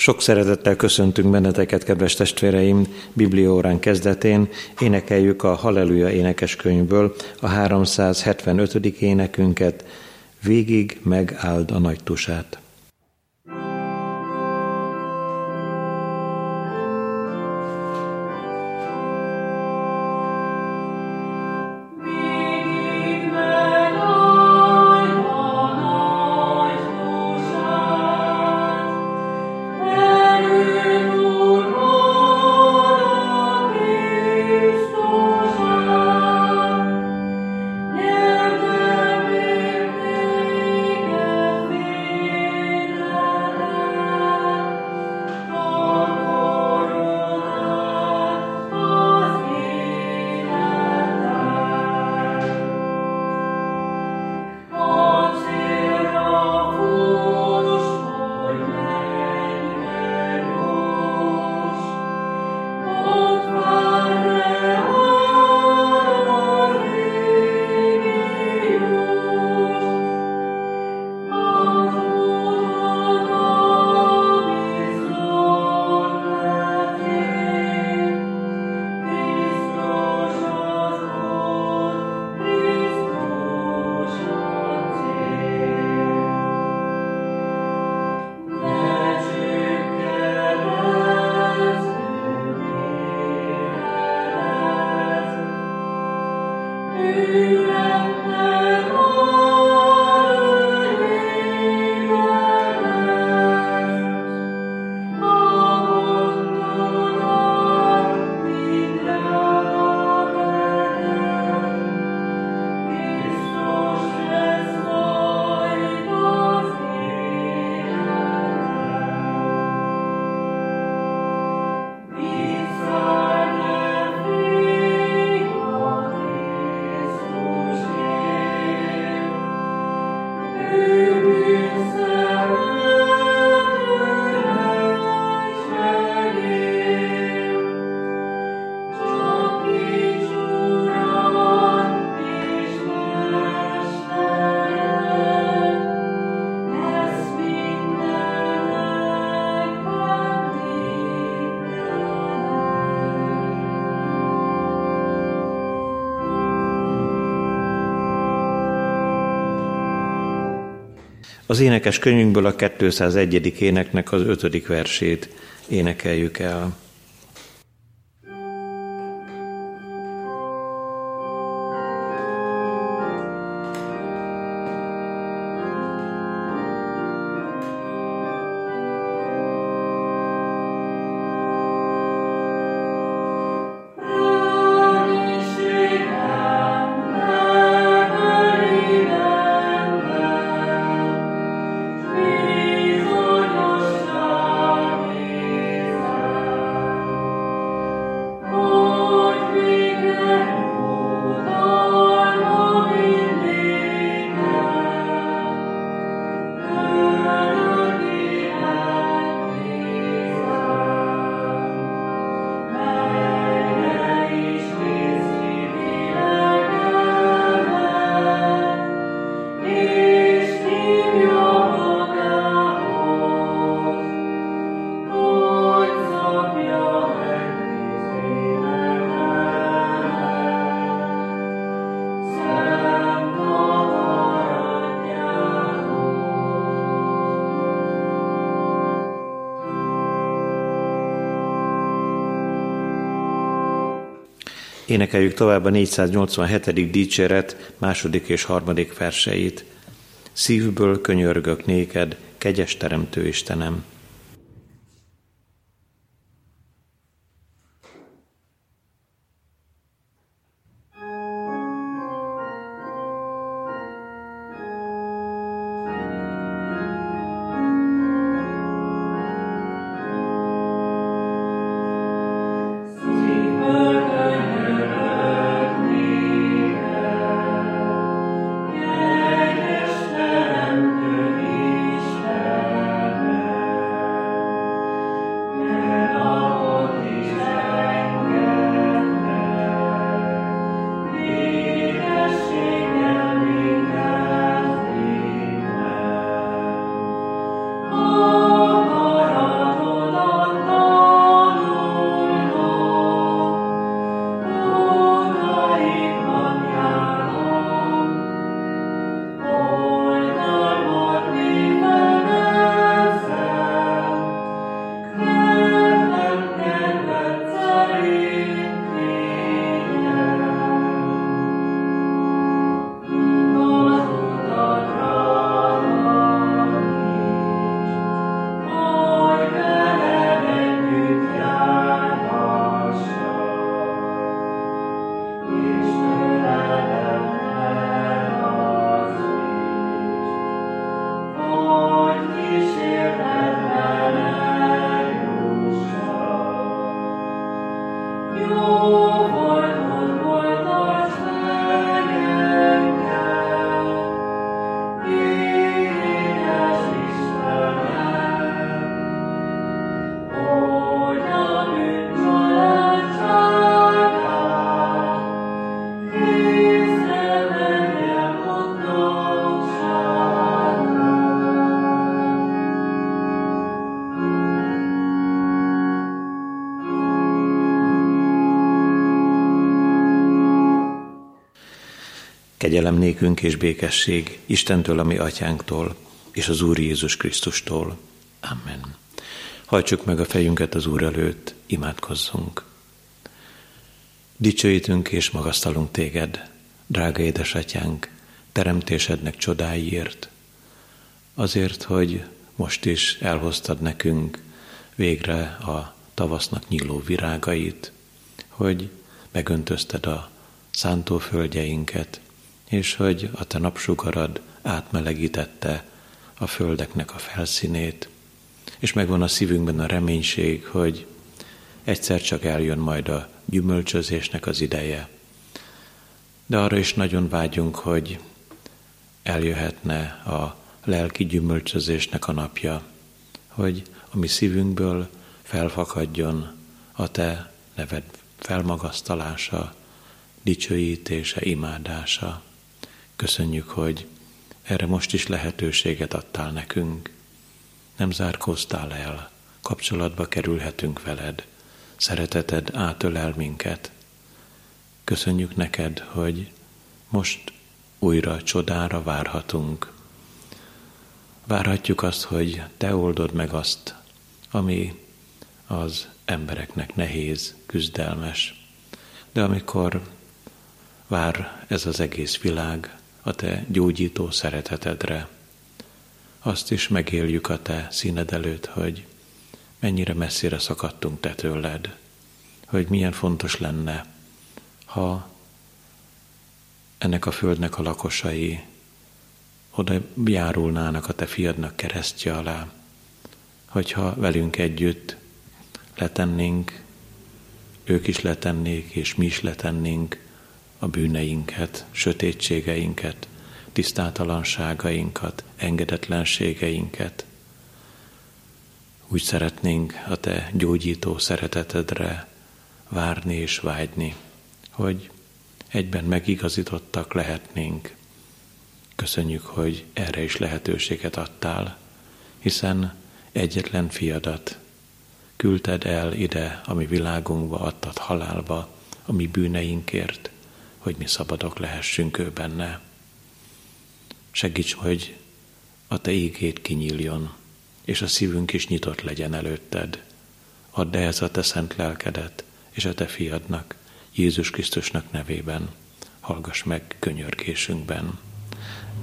Sok szeretettel köszöntünk benneteket, kedves testvéreim, Bibliórán kezdetén. Énekeljük a Halleluja énekeskönyvből a 375. énekünket, Végig megáld a nagy tusát. Az énekes könyvünkből a 201. éneknek az ötödik versét énekeljük el. Énekeljük tovább a 487. dicséret második és harmadik verseit. Szívből könyörgök néked, kegyes teremtő Istenem. Kegyelem nékünk és békesség Istentől, ami atyánktól, és az Úr Jézus Krisztustól. Amen. Hajtsuk meg a fejünket az Úr előtt, imádkozzunk. Dicsőítünk és magasztalunk téged, drága édesatyánk, teremtésednek csodáiért, azért, hogy most is elhoztad nekünk végre a tavasznak nyíló virágait, hogy megöntözted a szántóföldjeinket, és hogy a te napsugarad átmelegítette a földeknek a felszínét, és megvan a szívünkben a reménység, hogy egyszer csak eljön majd a gyümölcsözésnek az ideje. De arra is nagyon vágyunk, hogy eljöhetne a lelki gyümölcsözésnek a napja, hogy a mi szívünkből felfakadjon a te neved felmagasztalása, dicsőítése, imádása. Köszönjük, hogy erre most is lehetőséget adtál nekünk. Nem zárkóztál el, kapcsolatba kerülhetünk veled, szereteted átölel minket. Köszönjük neked, hogy most újra csodára várhatunk. Várhatjuk azt, hogy te oldod meg azt, ami az embereknek nehéz, küzdelmes. De amikor vár ez az egész világ a te gyógyító szeretetedre, azt is megéljük a te színed előtt, hogy mennyire messzire szakadtunk te tőled, hogy milyen fontos lenne, ha ennek a földnek a lakosai oda járulnának a te fiadnak keresztje alá, hogyha velünk együtt letennénk, ők is letennék, és mi is letennénk a bűneinket, sötétségeinket, tisztátalanságainkat, engedetlenségeinket. Úgy szeretnénk a Te gyógyító szeretetedre várni és vágyni, hogy egyben megigazítottak lehetnénk. Köszönjük, hogy erre is lehetőséget adtál, hiszen egyetlen fiadat küldted el ide, ami világunkba adtad halálba, a mi bűneinkért, hogy mi szabadok lehessünk ő benne. Segíts, hogy a Te ígét kinyíljon, és a szívünk is nyitott legyen előtted. Add ehhez a Te szent lelkedet, és a Te fiadnak, Jézus Krisztusnak nevében. Hallgass meg könyörgésünkben.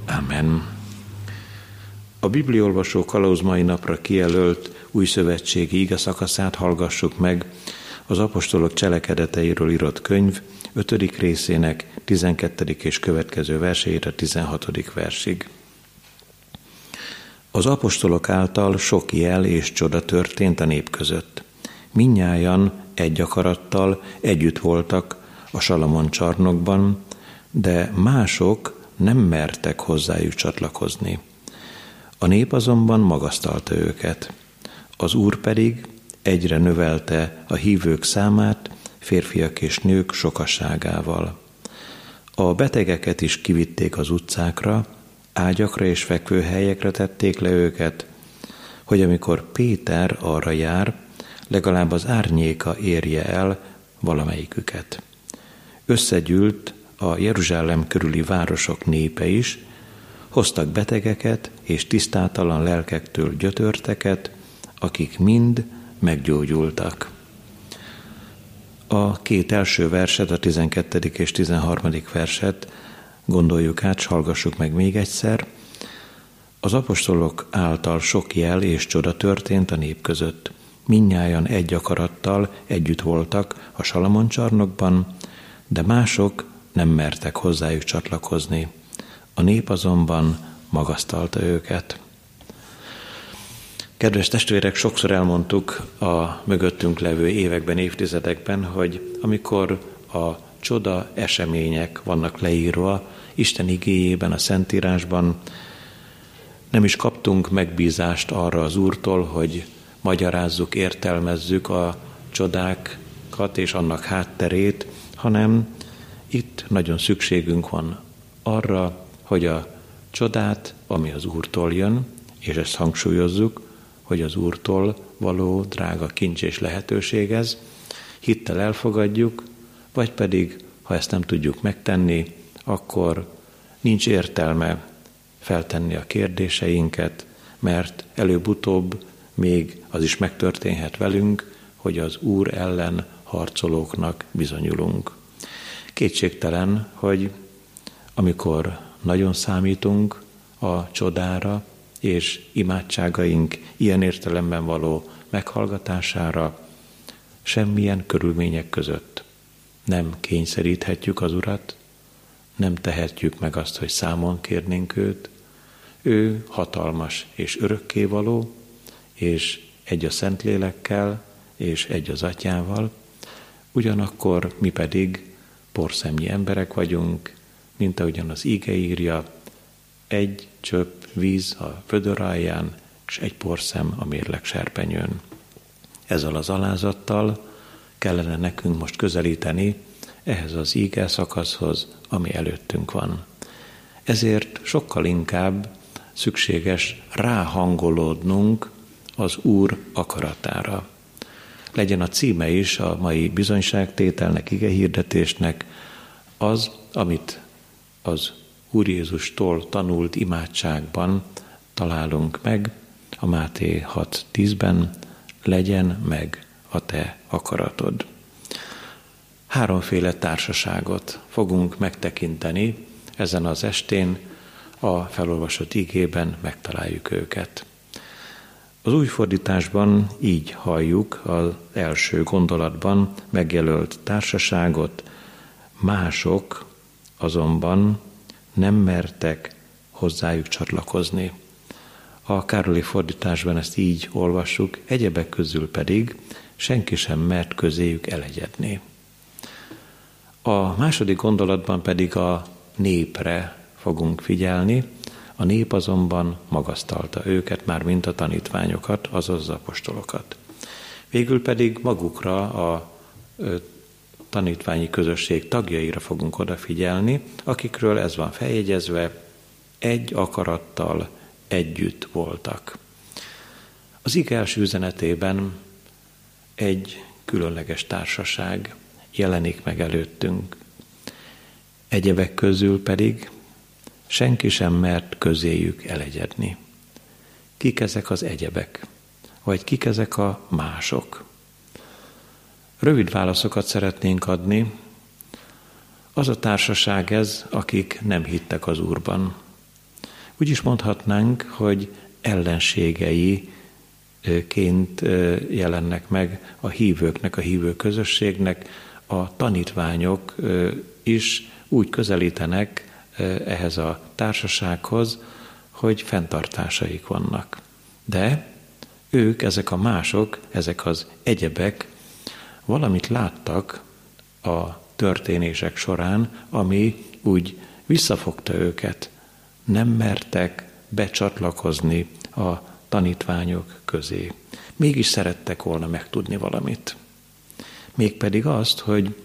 Amen. A Bibliolvasó kalauz mai napra kijelölt új szövetségi ige szakaszát hallgassuk meg az apostolok cselekedeteiről írott könyv 5. részének 12. és következő verseire 16. versig. Az apostolok által sok jel és csoda történt a nép között. Minnyájan egy akarattal együtt voltak a Salamon csarnokban, de mások nem mertek hozzájuk csatlakozni. A nép azonban magasztalta őket. Az Úr pedig egyre növelte a hívők számát, férfiak és nők sokasságával. A betegeket is kivitték az utcákra, ágyakra és fekvőhelyekre tették le őket, hogy amikor Péter arra jár, legalább az árnyéka érje el valamelyiküket. Összegyűlt a Jeruzsálem körüli városok népe is, hoztak betegeket és tisztátalan lelkektől gyötörteket, akik mind meggyógyultak. A két első verset, a 12. és 13. verset gondoljuk át, hallgassuk meg még egyszer. Az apostolok által sok jel és csoda történt a nép között. Minnyájan egy akarattal együtt voltak a Salamon csarnokban, de mások nem mertek hozzájuk csatlakozni. A nép azonban magasztalta őket. Kedves testvérek, sokszor elmondtuk a mögöttünk levő években, évtizedekben, hogy amikor a csoda események vannak leírva Isten igéjében, a Szentírásban, nem is kaptunk megbízást arra az Úrtól, hogy magyarázzuk, értelmezzük a csodákat és annak hátterét, hanem itt nagyon szükségünk van arra, hogy a csodát, ami az Úrtól jön, és ezt hangsúlyozzuk, hogy az Úrtól való drága kincs és lehetőség ez, hittel elfogadjuk, vagy pedig, ha ezt nem tudjuk megtenni, akkor nincs értelme feltenni a kérdéseinket, mert előbb-utóbb még az is megtörténhet velünk, hogy az Úr ellen harcolóknak bizonyulunk. Kétségtelen, hogy amikor nagyon számítunk a csodára, és imádságaink ilyen értelemben való meghallgatására, semmilyen körülmények között nem kényszeríthetjük az Urat, nem tehetjük meg azt, hogy számon kérnénk őt. Ő hatalmas és örökkévaló, és egy a Szentlélekkel, és egy az Atyával, ugyanakkor mi pedig porszemnyi emberek vagyunk, mint ahogyan az íge írja, egy csöpp víz a födöráján, és egy porszem a mérleg serpenyőn. Ezzel az alázattal kellene nekünk most közelíteni ehhez az íge szakaszhoz, ami előttünk van. Ezért sokkal inkább szükséges ráhangolódnunk az Úr akaratára. Legyen a címe is a mai bizonyságtételnek, ige hirdetésnek, az, amit az Úr Jézustól tanult imádságban találunk meg, a Máté 6.10-ben, legyen meg a te akaratod. Háromféle társaságot fogunk megtekinteni ezen az estén, a felolvasott igében megtaláljuk őket. Az új fordításban így halljuk az első gondolatban megjelölt társaságot, mások azonban nem mertek hozzájuk csatlakozni. A Károli fordításban ezt így olvassuk, egyebek közül pedig senki sem mert közéjük elegyedni. A második gondolatban pedig a népre fogunk figyelni, a nép azonban magasztalta őket, már mint a tanítványokat, azaz az apostolokat. Végül pedig magukra a tanítványi közösség tagjaira fogunk odafigyelni, akikről ez van feljegyezve, egy akarattal együtt voltak. Az ig első üzenetében egy különleges társaság jelenik meg előttünk. Egyebek közül pedig senki sem mert közéjük elegyedni. Kik ezek az egyebek? Vagy kik ezek a mások? Rövid válaszokat szeretnénk adni. Az a társaság ez, akik nem hittek az Úrban. Úgy is mondhatnánk, hogy ellenségei ként jelennek meg a hívőknek, a hívő közösségnek, a tanítványok is úgy közelítenek ehhez a társasághoz, hogy fenntartásaik vannak. De ők, ezek a mások, ezek az egyebek valamit láttak a történések során, ami úgy visszafogta őket. Nem mertek becsatlakozni a tanítványok közé. Mégis szerettek volna megtudni valamit. Mégpedig azt, hogy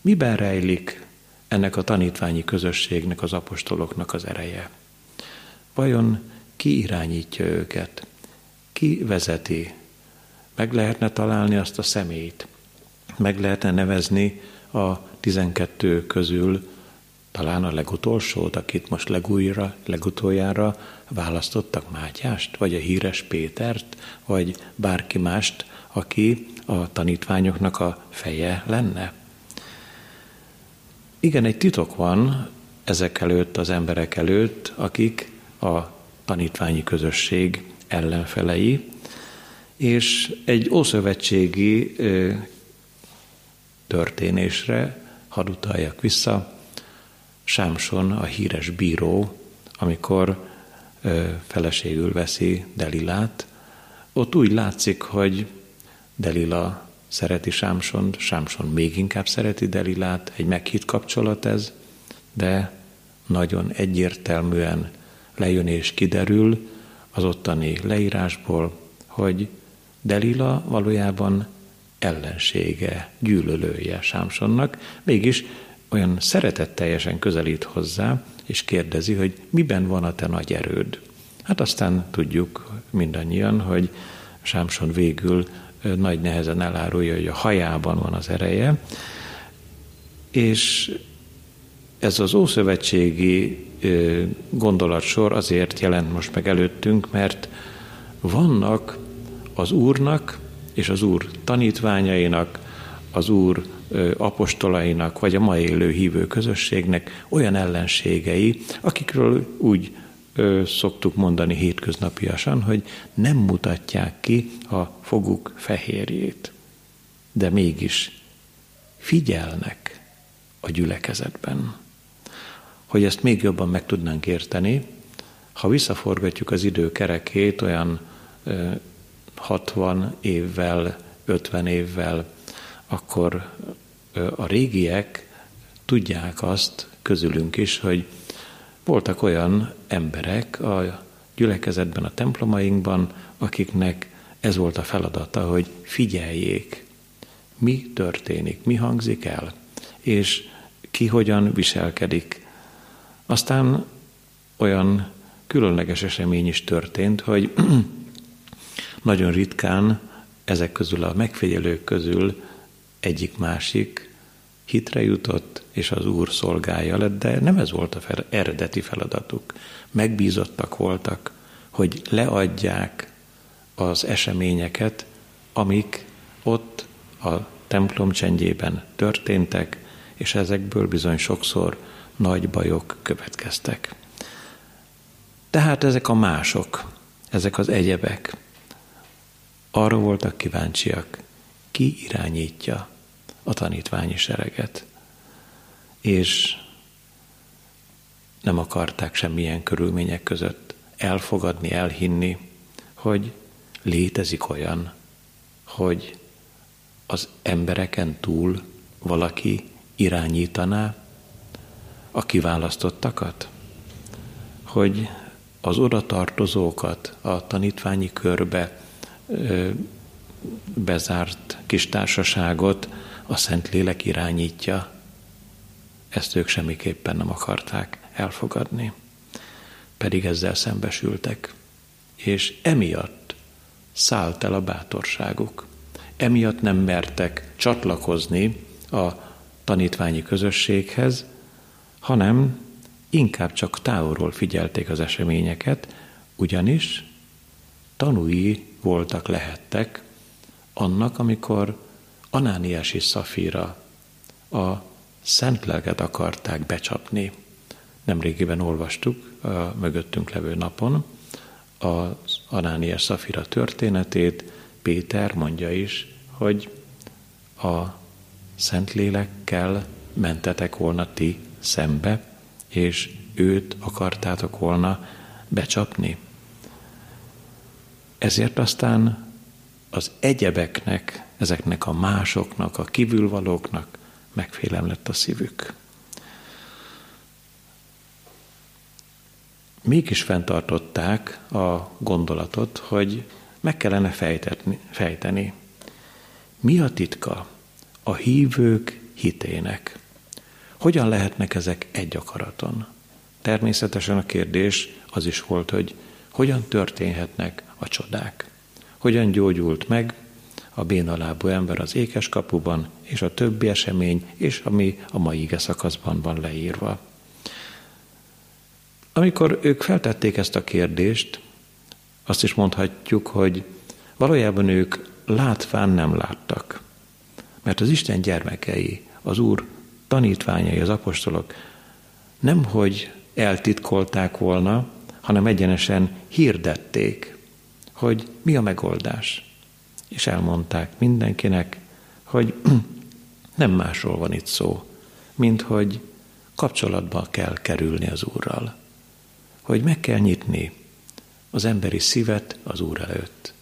miben rejlik ennek a tanítványi közösségnek, az apostoloknak az ereje. Vajon ki irányítja őket? Ki vezeti? Meg lehetne találni azt a személyt, meg lehetne nevezni a tizenkettő közül talán a legutolsót, akit most legújra, legutoljára választottak Mátyást, vagy a híres Pétert, vagy bárki mást, aki a tanítványoknak a feje lenne. Igen, egy titok van ezek előtt, az emberek előtt, akik a tanítványi közösség ellenfelei, és egy ószövetségi történésre hadd utaljak vissza. Sámson, a híres bíró, amikor ö, feleségül veszi Delilát, ott úgy látszik, hogy Delila szereti Sámson, Sámson még inkább szereti Delilát, egy meghitt kapcsolat ez, de nagyon egyértelműen lejön és kiderül az ottani leírásból, hogy Delila valójában ellensége, gyűlölője Sámsonnak, mégis olyan szeretetteljesen közelít hozzá, és kérdezi, hogy miben van a te nagy erőd. Hát aztán tudjuk mindannyian, hogy Sámson végül nagy nehezen elárulja, hogy a hajában van az ereje, és ez az ószövetségi gondolatsor azért jelent most meg előttünk, mert vannak az Úrnak és az Úr tanítványainak, az Úr apostolainak, vagy a ma élő hívő közösségnek olyan ellenségei, akikről úgy szoktuk mondani hétköznapiasan, hogy nem mutatják ki a foguk fehérjét, de mégis figyelnek a gyülekezetben. Hogy ezt még jobban meg tudnánk érteni, ha visszaforgatjuk az idő kerekét olyan 60 évvel, 50 évvel, akkor a régiek tudják azt közülünk is, hogy voltak olyan emberek a gyülekezetben, a templomainkban, akiknek ez volt a feladata, hogy figyeljék, mi történik, mi hangzik el, és ki hogyan viselkedik. Aztán olyan különleges esemény is történt, hogy nagyon ritkán ezek közül a megfigyelők közül egyik-másik hitre jutott, és az Úr szolgája lett, de nem ez volt a fel, eredeti feladatuk. Megbízottak voltak, hogy leadják az eseményeket, amik ott a templom csendjében történtek, és ezekből bizony sokszor nagy bajok következtek. Tehát ezek a mások, ezek az egyebek arra voltak kíváncsiak, ki irányítja a tanítványi sereget. És nem akarták semmilyen körülmények között elfogadni, elhinni, hogy létezik olyan, hogy az embereken túl valaki irányítaná a kiválasztottakat, hogy az oda tartozókat a tanítványi körbe bezárt kis társaságot a Szentlélek irányítja. Ezt ők semmiképpen nem akarták elfogadni. Pedig ezzel szembesültek. És emiatt szállt el a bátorságuk. Emiatt nem mertek csatlakozni a tanítványi közösséghez, hanem inkább csak távolról figyelték az eseményeket, ugyanis tanúi voltak, lehettek annak, amikor Anániás és Szafira a szent lelket akarták becsapni. Nemrégiben olvastuk a mögöttünk levő napon az Anániás Szafira történetét. Péter mondja is, hogy a Szentlélekkel mentetek volna ti szembe, és őt akartátok volna becsapni. Ezért aztán az egyebeknek, ezeknek a másoknak, a kívülvalóknak megfélem lett a szívük. Mégis fenntartották a gondolatot, hogy meg kellene fejtetni, fejteni. Mi a titka a hívők hitének? Hogyan lehetnek ezek egy akaraton? Természetesen a kérdés az is volt, hogy hogyan történhetnek a csodák hogyan gyógyult meg a bénalábú ember az ékes kapuban, és a többi esemény, és ami a mai ige szakaszban van leírva. Amikor ők feltették ezt a kérdést, azt is mondhatjuk, hogy valójában ők látván nem láttak. Mert az Isten gyermekei, az Úr tanítványai, az apostolok nem hogy eltitkolták volna, hanem egyenesen hirdették hogy mi a megoldás. És elmondták mindenkinek, hogy nem másról van itt szó, mint hogy kapcsolatba kell kerülni az Úrral. Hogy meg kell nyitni az emberi szívet az Úr előtt.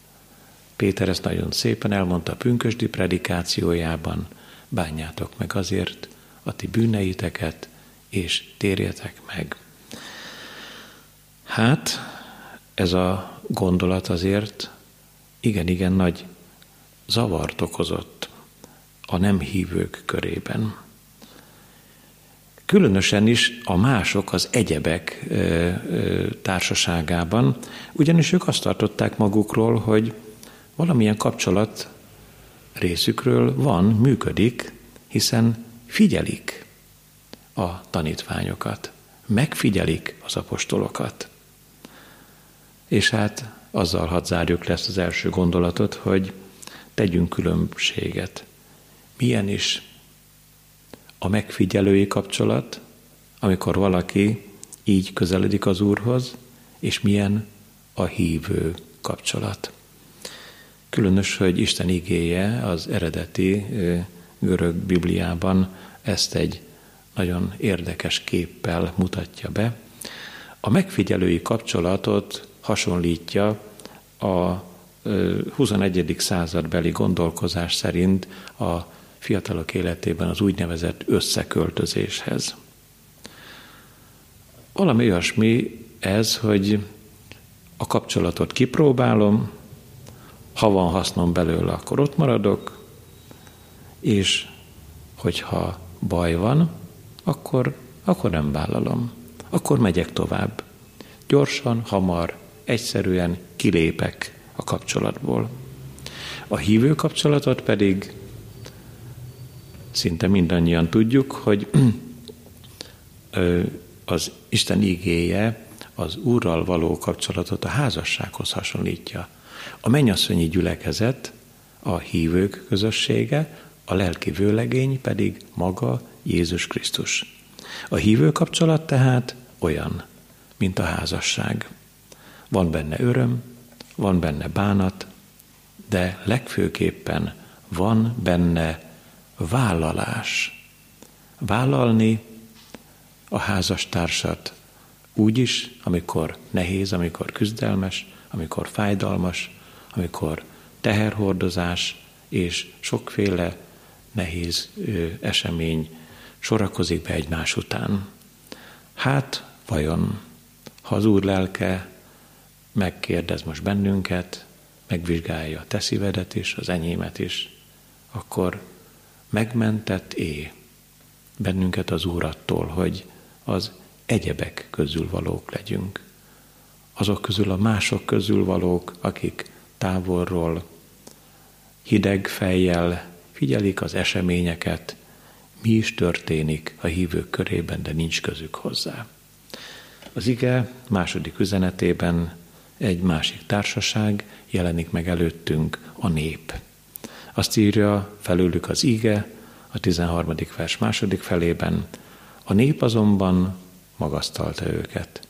Péter ezt nagyon szépen elmondta a pünkösdi predikációjában, bánjátok meg azért a ti bűneiteket, és térjetek meg. Hát, ez a gondolat azért igen-igen nagy zavart okozott a nem hívők körében. Különösen is a mások, az egyebek társaságában, ugyanis ők azt tartották magukról, hogy valamilyen kapcsolat részükről van, működik, hiszen figyelik a tanítványokat, megfigyelik az apostolokat. És hát azzal hadd zárjuk le ezt az első gondolatot, hogy tegyünk különbséget. Milyen is a megfigyelői kapcsolat, amikor valaki így közeledik az Úrhoz, és milyen a hívő kapcsolat. Különös, hogy Isten igéje az eredeti görög Bibliában ezt egy nagyon érdekes képpel mutatja be. A megfigyelői kapcsolatot hasonlítja a 21. századbeli gondolkozás szerint a fiatalok életében az úgynevezett összeköltözéshez. Valami olyasmi ez, hogy a kapcsolatot kipróbálom, ha van hasznom belőle, akkor ott maradok, és hogyha baj van, akkor, akkor nem vállalom. Akkor megyek tovább. Gyorsan, hamar, egyszerűen kilépek a kapcsolatból. A hívő kapcsolatot pedig szinte mindannyian tudjuk, hogy az Isten igéje az Úrral való kapcsolatot a házassághoz hasonlítja. A mennyasszonyi gyülekezet a hívők közössége, a lelki vőlegény pedig maga Jézus Krisztus. A hívő kapcsolat tehát olyan, mint a házasság. Van benne öröm, van benne bánat, de legfőképpen van benne vállalás. Vállalni a házastársat úgy is, amikor nehéz, amikor küzdelmes, amikor fájdalmas, amikor teherhordozás és sokféle nehéz esemény sorakozik be egymás után. Hát, vajon, ha az Úr lelke megkérdez most bennünket, megvizsgálja a te szívedet is, az enyémet is, akkor megmentett é bennünket az Úr attól, hogy az egyebek közül valók legyünk. Azok közül a mások közül valók, akik távolról hideg fejjel figyelik az eseményeket, mi is történik a hívők körében, de nincs közük hozzá. Az ige második üzenetében egy másik társaság jelenik meg előttünk, a nép. Azt írja felőlük az ige a 13. vers második felében, a nép azonban magasztalta őket.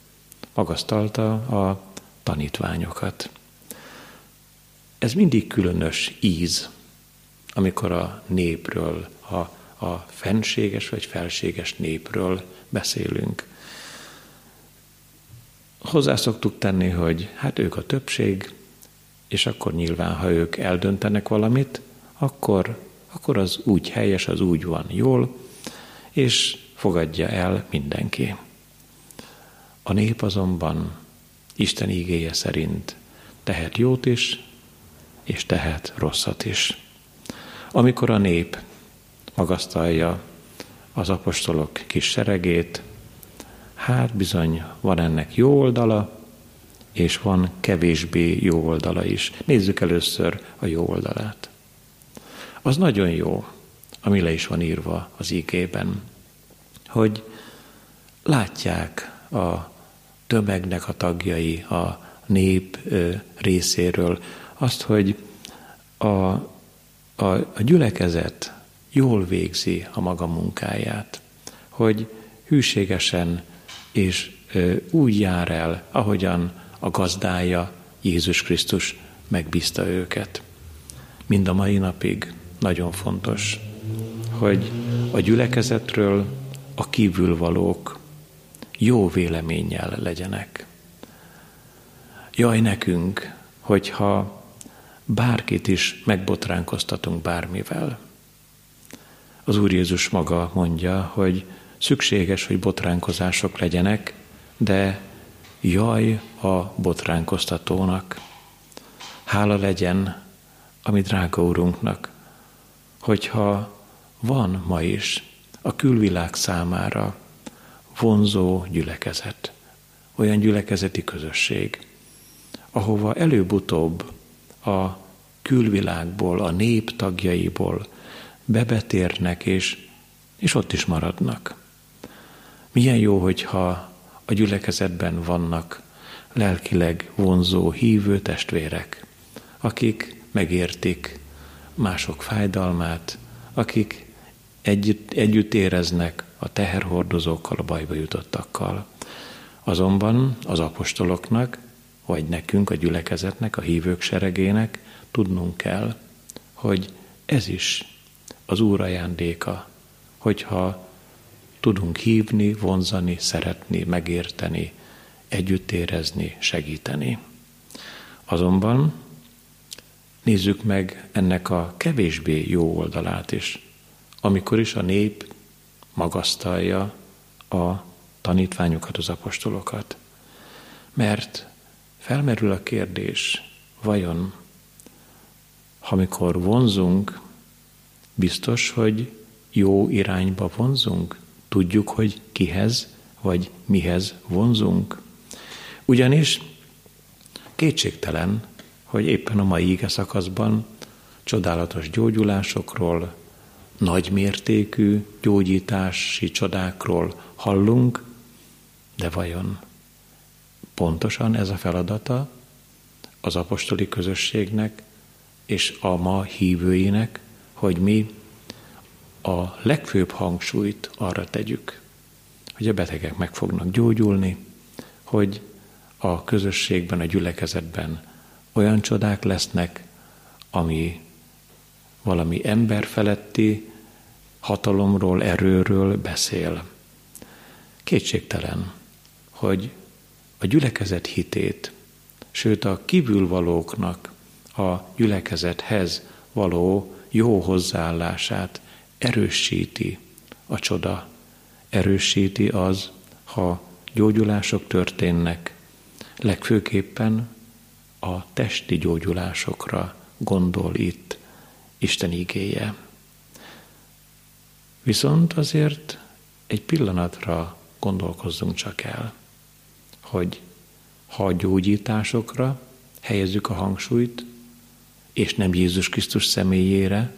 Magasztalta a tanítványokat. Ez mindig különös íz, amikor a népről, a, a fenséges vagy felséges népről beszélünk. Hozzá szoktuk tenni, hogy hát ők a többség, és akkor nyilván, ha ők eldöntenek valamit, akkor, akkor az úgy helyes, az úgy van jól, és fogadja el mindenki. A nép azonban Isten ígéje szerint tehet jót is, és tehet rosszat is. Amikor a nép magasztalja az apostolok kis seregét, hát bizony van ennek jó oldala, és van kevésbé jó oldala is. Nézzük először a jó oldalát. Az nagyon jó, ami le is van írva az ígében, hogy látják a tömegnek a tagjai, a nép részéről azt, hogy a, a, a gyülekezet jól végzi a maga munkáját, hogy hűségesen és úgy jár el, ahogyan a gazdája, Jézus Krisztus megbízta őket. Mind a mai napig nagyon fontos, hogy a gyülekezetről a kívülvalók jó véleménnyel legyenek. Jaj nekünk, hogyha bárkit is megbotránkoztatunk bármivel. Az Úr Jézus maga mondja, hogy szükséges, hogy botránkozások legyenek, de jaj a botránkoztatónak. Hála legyen a mi drága Urunknak, hogyha van ma is a külvilág számára vonzó gyülekezet, olyan gyülekezeti közösség, ahova előbb-utóbb a külvilágból, a nép tagjaiból bebetérnek, és, és ott is maradnak. Milyen jó, hogyha a gyülekezetben vannak lelkileg vonzó, hívő testvérek, akik megértik mások fájdalmát, akik együtt, együtt éreznek a teherhordozókkal, a bajba jutottakkal. Azonban az apostoloknak, vagy nekünk, a gyülekezetnek, a hívők seregének tudnunk kell, hogy ez is az Úr ajándéka, hogyha tudunk hívni, vonzani, szeretni, megérteni, együtt érezni, segíteni. Azonban nézzük meg ennek a kevésbé jó oldalát is, amikor is a nép magasztalja a tanítványokat, az apostolokat. Mert felmerül a kérdés, vajon, amikor vonzunk, biztos, hogy jó irányba vonzunk? Tudjuk, hogy kihez vagy mihez vonzunk? Ugyanis kétségtelen, hogy éppen a mai ége szakaszban csodálatos gyógyulásokról, nagymértékű gyógyítási csodákról hallunk, de vajon pontosan ez a feladata az apostoli közösségnek és a ma hívőinek, hogy mi a legfőbb hangsúlyt arra tegyük, hogy a betegek meg fognak gyógyulni, hogy a közösségben, a gyülekezetben olyan csodák lesznek, ami valami emberfeletti hatalomról, erőről beszél. Kétségtelen, hogy a gyülekezet hitét, sőt a kívülvalóknak a gyülekezethez való jó hozzáállását erősíti a csoda. Erősíti az, ha gyógyulások történnek, legfőképpen a testi gyógyulásokra gondol itt Isten igéje. Viszont azért egy pillanatra gondolkozzunk csak el, hogy ha a gyógyításokra helyezzük a hangsúlyt, és nem Jézus Krisztus személyére,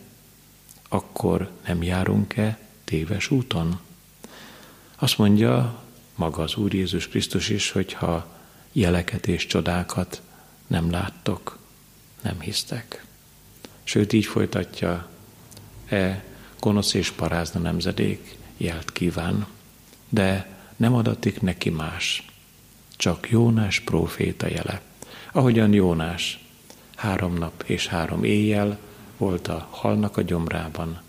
akkor nem járunk-e téves úton? Azt mondja maga az Úr Jézus Krisztus is, hogyha jeleket és csodákat nem láttok, nem hisztek. Sőt, így folytatja, e gonosz és parázna nemzedék jelt kíván, de nem adatik neki más, csak Jónás próféta jele. Ahogyan Jónás három nap és három éjjel volt a halnak a gyomrában,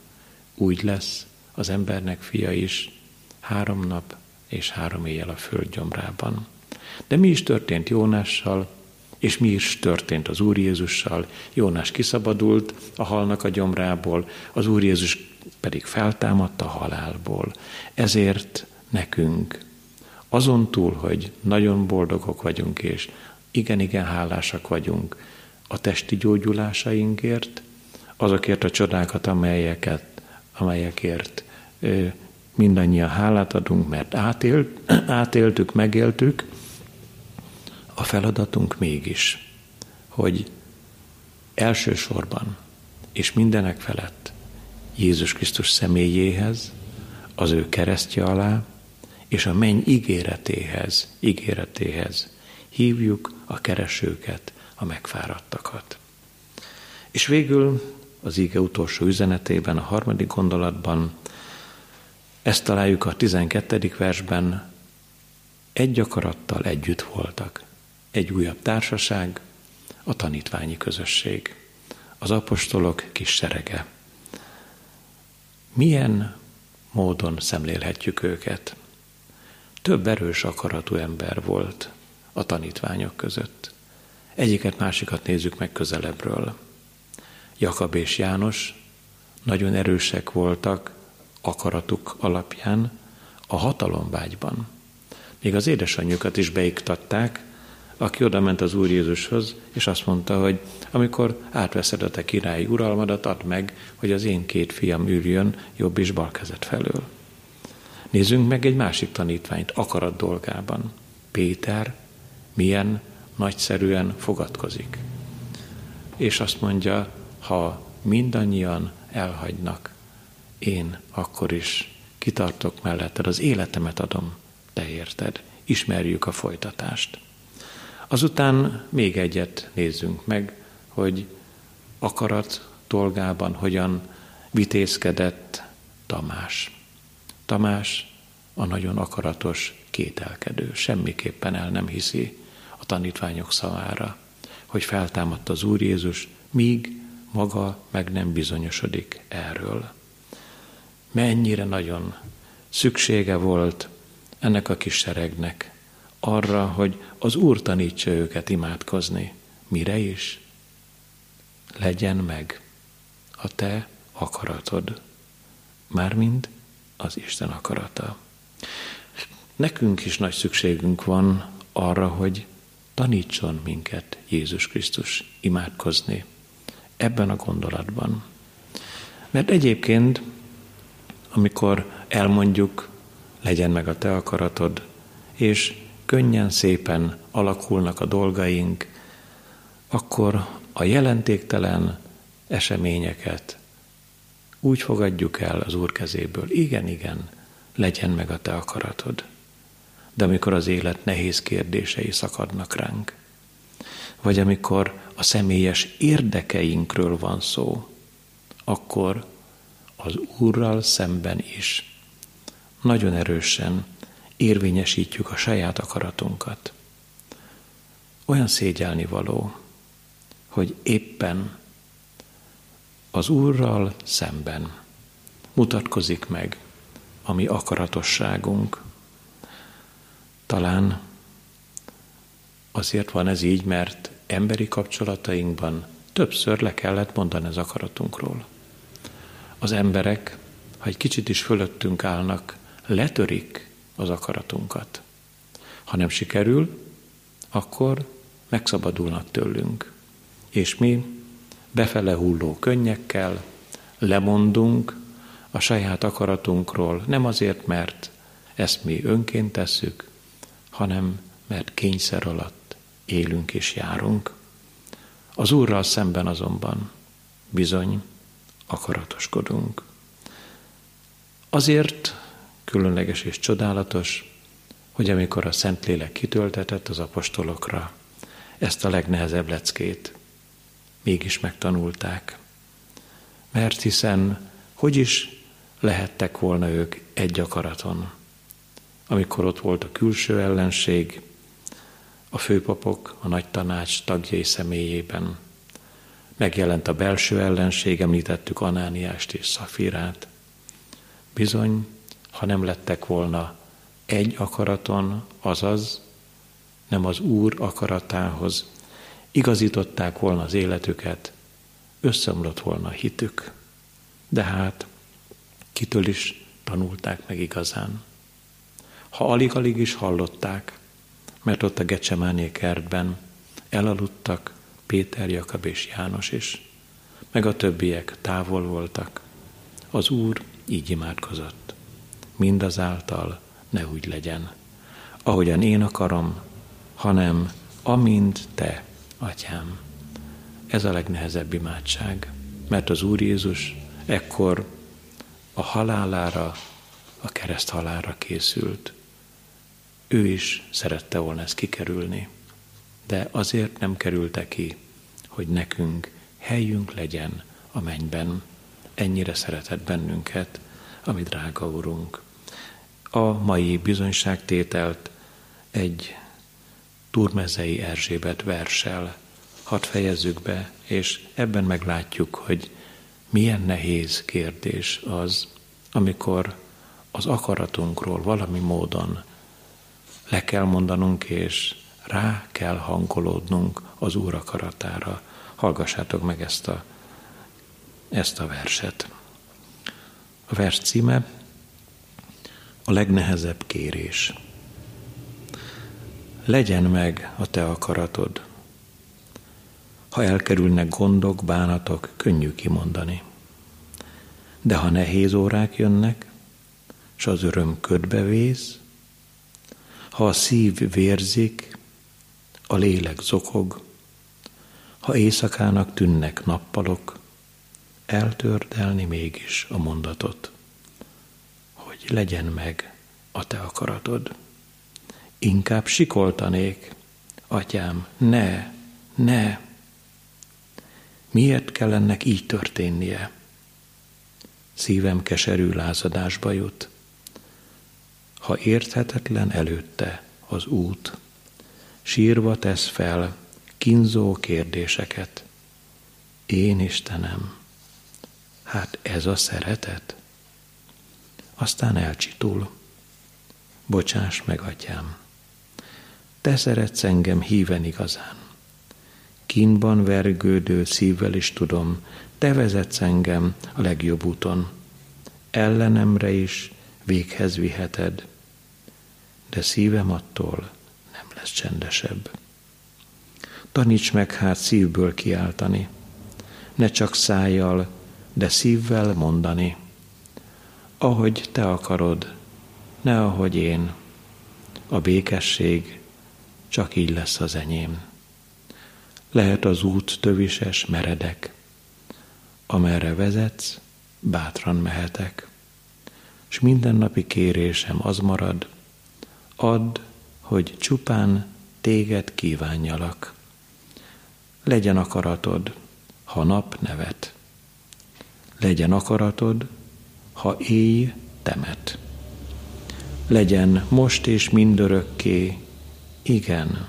úgy lesz az embernek fia is három nap és három éjjel a föld gyomrában. De mi is történt Jónással, és mi is történt az Úr Jézussal? Jónás kiszabadult a halnak a gyomrából, az Úr Jézus pedig feltámadt a halálból. Ezért nekünk, azon túl, hogy nagyon boldogok vagyunk, és igen-igen hálásak vagyunk a testi gyógyulásainkért, azokért a csodákat, amelyeket, amelyekért mindannyian hálát adunk, mert átélt, átéltük, megéltük, a feladatunk mégis, hogy elsősorban és mindenek felett Jézus Krisztus személyéhez, az ő keresztje alá, és a menny ígéretéhez, ígéretéhez hívjuk a keresőket, a megfáradtakat. És végül az íge utolsó üzenetében, a harmadik gondolatban, ezt találjuk a 12. versben, egy akarattal együtt voltak egy újabb társaság, a tanítványi közösség, az apostolok kis serege. Milyen módon szemlélhetjük őket? Több erős akaratú ember volt a tanítványok között. Egyiket másikat nézzük meg közelebbről. Jakab és János nagyon erősek voltak akaratuk alapján a hatalomvágyban. Még az édesanyjukat is beiktatták, aki oda ment az Úr Jézushoz, és azt mondta, hogy amikor átveszed a te királyi uralmadat, add meg, hogy az én két fiam üljön jobb és bal kezet felől. Nézzünk meg egy másik tanítványt akarat dolgában. Péter milyen nagyszerűen fogadkozik. És azt mondja, ha mindannyian elhagynak, én akkor is kitartok melletted, az életemet adom, te érted. Ismerjük a folytatást. Azután még egyet nézzünk meg, hogy akarat dolgában hogyan vitézkedett Tamás. Tamás a nagyon akaratos kételkedő, semmiképpen el nem hiszi a tanítványok szavára, hogy feltámadt az Úr Jézus, míg maga meg nem bizonyosodik erről. Mennyire nagyon szüksége volt ennek a kis seregnek arra, hogy az Úr tanítsa őket imádkozni. Mire is? Legyen meg a te akaratod, mármint az Isten akarata. Nekünk is nagy szükségünk van arra, hogy tanítson minket Jézus Krisztus imádkozni ebben a gondolatban. Mert egyébként, amikor elmondjuk, legyen meg a te akaratod, és könnyen, szépen alakulnak a dolgaink, akkor a jelentéktelen eseményeket úgy fogadjuk el az Úr kezéből. Igen, igen, legyen meg a te akaratod. De amikor az élet nehéz kérdései szakadnak ránk, vagy amikor a személyes érdekeinkről van szó, akkor az Úrral szemben is nagyon erősen érvényesítjük a saját akaratunkat. Olyan szégyelni való, hogy éppen az Úrral szemben mutatkozik meg a mi akaratosságunk. Talán azért van ez így, mert emberi kapcsolatainkban többször le kellett mondani az akaratunkról. Az emberek, ha egy kicsit is fölöttünk állnak, letörik az akaratunkat. Ha nem sikerül, akkor megszabadulnak tőlünk. És mi befele hulló könnyekkel lemondunk a saját akaratunkról, nem azért, mert ezt mi önként tesszük, hanem mert kényszer alatt élünk és járunk. Az Úrral szemben azonban bizony akaratoskodunk. Azért különleges és csodálatos, hogy amikor a Szentlélek kitöltetett az apostolokra, ezt a legnehezebb leckét mégis megtanulták. Mert hiszen hogy is lehettek volna ők egy akaraton, amikor ott volt a külső ellenség, a főpapok, a nagy tanács tagjai személyében. Megjelent a belső ellenség, említettük Anániást és Szafirát. Bizony, ha nem lettek volna egy akaraton, azaz nem az Úr akaratához igazították volna az életüket, összeomlott volna a hitük. De hát kitől is tanulták meg igazán. Ha alig-alig is hallották, mert ott a Gecsemáné kertben elaludtak Péter, Jakab és János is, meg a többiek távol voltak. Az Úr így imádkozott. Mindazáltal ne úgy legyen, ahogyan én akarom, hanem amint te, atyám. Ez a legnehezebb imádság, mert az Úr Jézus ekkor a halálára, a kereszt halára készült. Ő is szerette volna ezt kikerülni, de azért nem kerülte ki, hogy nekünk helyünk legyen a mennyben. Ennyire szeretett bennünket, ami drága Urunk. A mai bizonyságtételt egy Turmezei Erzsébet versel hadd fejezzük be, és ebben meglátjuk, hogy milyen nehéz kérdés az, amikor az akaratunkról valami módon le kell mondanunk, és rá kell hangolódnunk az Úr akaratára. Hallgassátok meg ezt a, ezt a verset. A vers címe a legnehezebb kérés. Legyen meg a te akaratod. Ha elkerülnek gondok, bánatok, könnyű kimondani. De ha nehéz órák jönnek, s az öröm ködbe vész, ha a szív vérzik, a lélek zokog, ha éjszakának tűnnek nappalok, eltördelni mégis a mondatot, hogy legyen meg a te akaratod. Inkább sikoltanék, atyám, ne, ne. Miért kell ennek így történnie? Szívem keserű lázadásba jut. Ha érthetetlen előtte az út, sírva tesz fel kínzó kérdéseket. Én Istenem, hát ez a szeretet? Aztán elcsitul. Bocsáss meg, atyám. Te szeretsz engem híven igazán. Kínban vergődő szívvel is tudom, te vezetsz engem a legjobb úton. Ellenemre is véghez viheted, de szívem attól nem lesz csendesebb. Taníts meg hát szívből kiáltani, ne csak szájjal, de szívvel mondani. Ahogy te akarod, ne ahogy én. A békesség csak így lesz az enyém. Lehet az út tövises, meredek, amerre vezetsz, bátran mehetek. És mindennapi kérésem az marad, add, hogy csupán téged kívánjalak. Legyen akaratod, ha nap nevet. Legyen akaratod, ha éj temet. Legyen most és mindörökké, igen,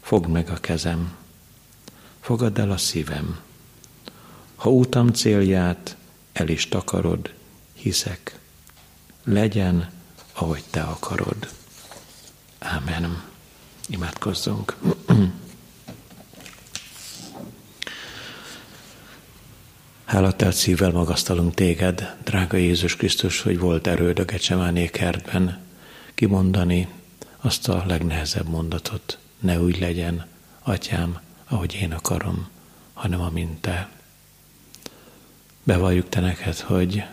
fogd meg a kezem, fogadd el a szívem. Ha utam célját el is takarod, hiszek, legyen, ahogy te akarod. Ámen. Imádkozzunk. Hálatelt szívvel magasztalunk téged, drága Jézus Krisztus, hogy volt erőd a Gecsemáné kertben kimondani azt a legnehezebb mondatot. Ne úgy legyen, atyám, ahogy én akarom, hanem amint te. Bevalljuk te neked, hogy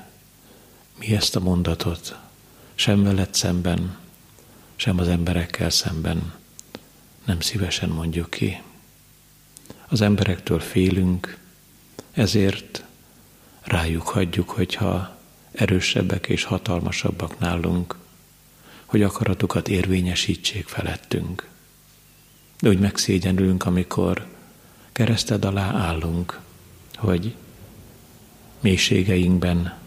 mi ezt a mondatot sem veled szemben, sem az emberekkel szemben nem szívesen mondjuk ki. Az emberektől félünk, ezért rájuk hagyjuk, hogyha erősebbek és hatalmasabbak nálunk, hogy akaratukat érvényesítsék felettünk. De úgy megszégyenülünk, amikor kereszted alá állunk, hogy mélységeinkben,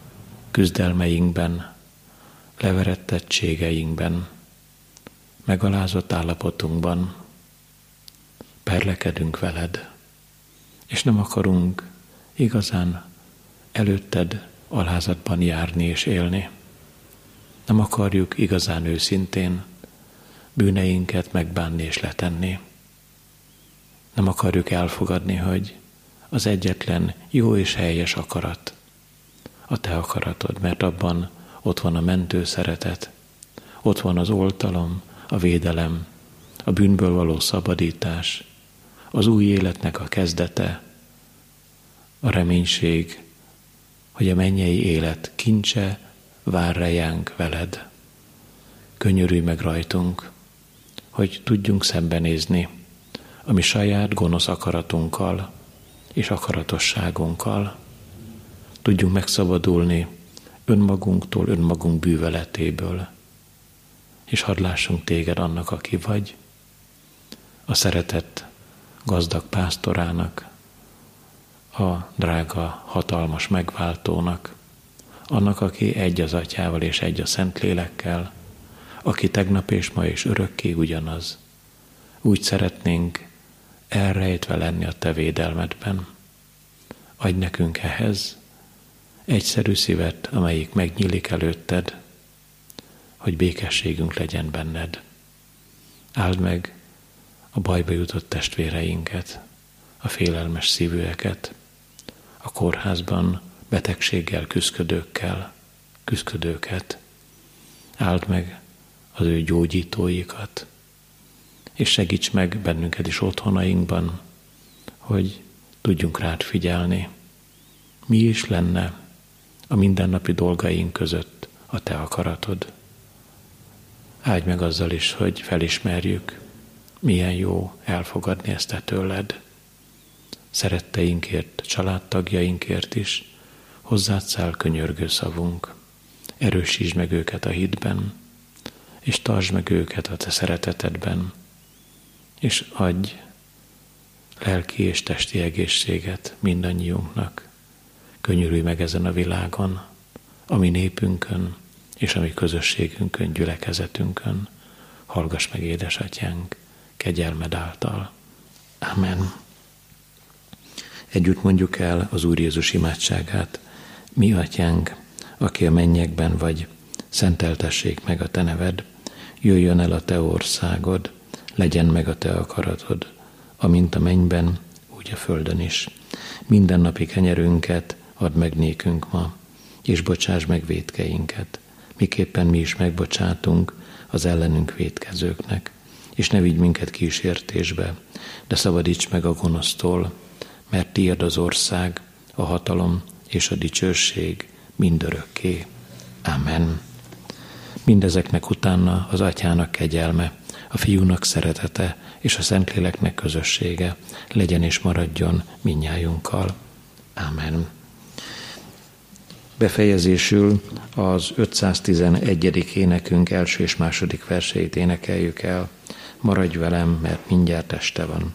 küzdelmeinkben, leverettettségeinkben, megalázott állapotunkban perlekedünk veled, és nem akarunk igazán előtted alázatban járni és élni. Nem akarjuk igazán őszintén bűneinket megbánni és letenni. Nem akarjuk elfogadni, hogy az egyetlen jó és helyes akarat a te akaratod, mert abban ott van a mentő szeretet, ott van az oltalom, a védelem, a bűnből való szabadítás, az új életnek a kezdete, a reménység, hogy a mennyei élet kincse vár rejánk veled. Könyörülj meg rajtunk, hogy tudjunk szembenézni a mi saját gonosz akaratunkkal és akaratosságunkkal. Tudjunk megszabadulni önmagunktól, önmagunk bűveletéből, és hadd lássunk téged annak, aki vagy, a szeretett gazdag pásztorának, a drága, hatalmas megváltónak, annak, aki egy az atyával és egy a Szentlélekkel, aki tegnap és ma és örökké ugyanaz. Úgy szeretnénk elrejtve lenni a te védelmedben. Adj nekünk ehhez egyszerű szívet, amelyik megnyílik előtted, hogy békességünk legyen benned. Áld meg a bajba jutott testvéreinket, a félelmes szívűeket, a kórházban betegséggel küzdködőkkel, küzdködőket. Áld meg az ő gyógyítóikat, és segíts meg bennünket is otthonainkban, hogy tudjunk rád figyelni. Mi is lenne a mindennapi dolgaink között a te akaratod. Áldj meg azzal is, hogy felismerjük, milyen jó elfogadni ezt te tőled szeretteinkért, családtagjainkért is hozzád száll könyörgő szavunk. erősítsd meg őket a hitben, és tartsd meg őket a te szeretetedben, és adj lelki és testi egészséget mindannyiunknak. Könyörülj meg ezen a világon, a mi népünkön, és a mi közösségünkön, gyülekezetünkön. Hallgass meg, édesatyánk, kegyelmed által. Amen. Együtt mondjuk el az Úr Jézus imádságát. Mi, atyánk, aki a mennyekben vagy, szenteltessék meg a te neved, jöjjön el a te országod, legyen meg a te akaratod, amint a mennyben, úgy a földön is. Minden napi kenyerünket add meg nékünk ma, és bocsáss meg védkeinket, miképpen mi is megbocsátunk az ellenünk védkezőknek, és ne vigy minket kísértésbe, de szabadíts meg a gonosztól, mert tiéd az ország, a hatalom és a dicsőség mindörökké. Amen. Mindezeknek utána az atyának kegyelme, a fiúnak szeretete és a Szentléleknek közössége legyen és maradjon minnyájunkkal. Amen. Befejezésül az 511. énekünk első és második verseit énekeljük el. Maradj velem, mert mindjárt este van.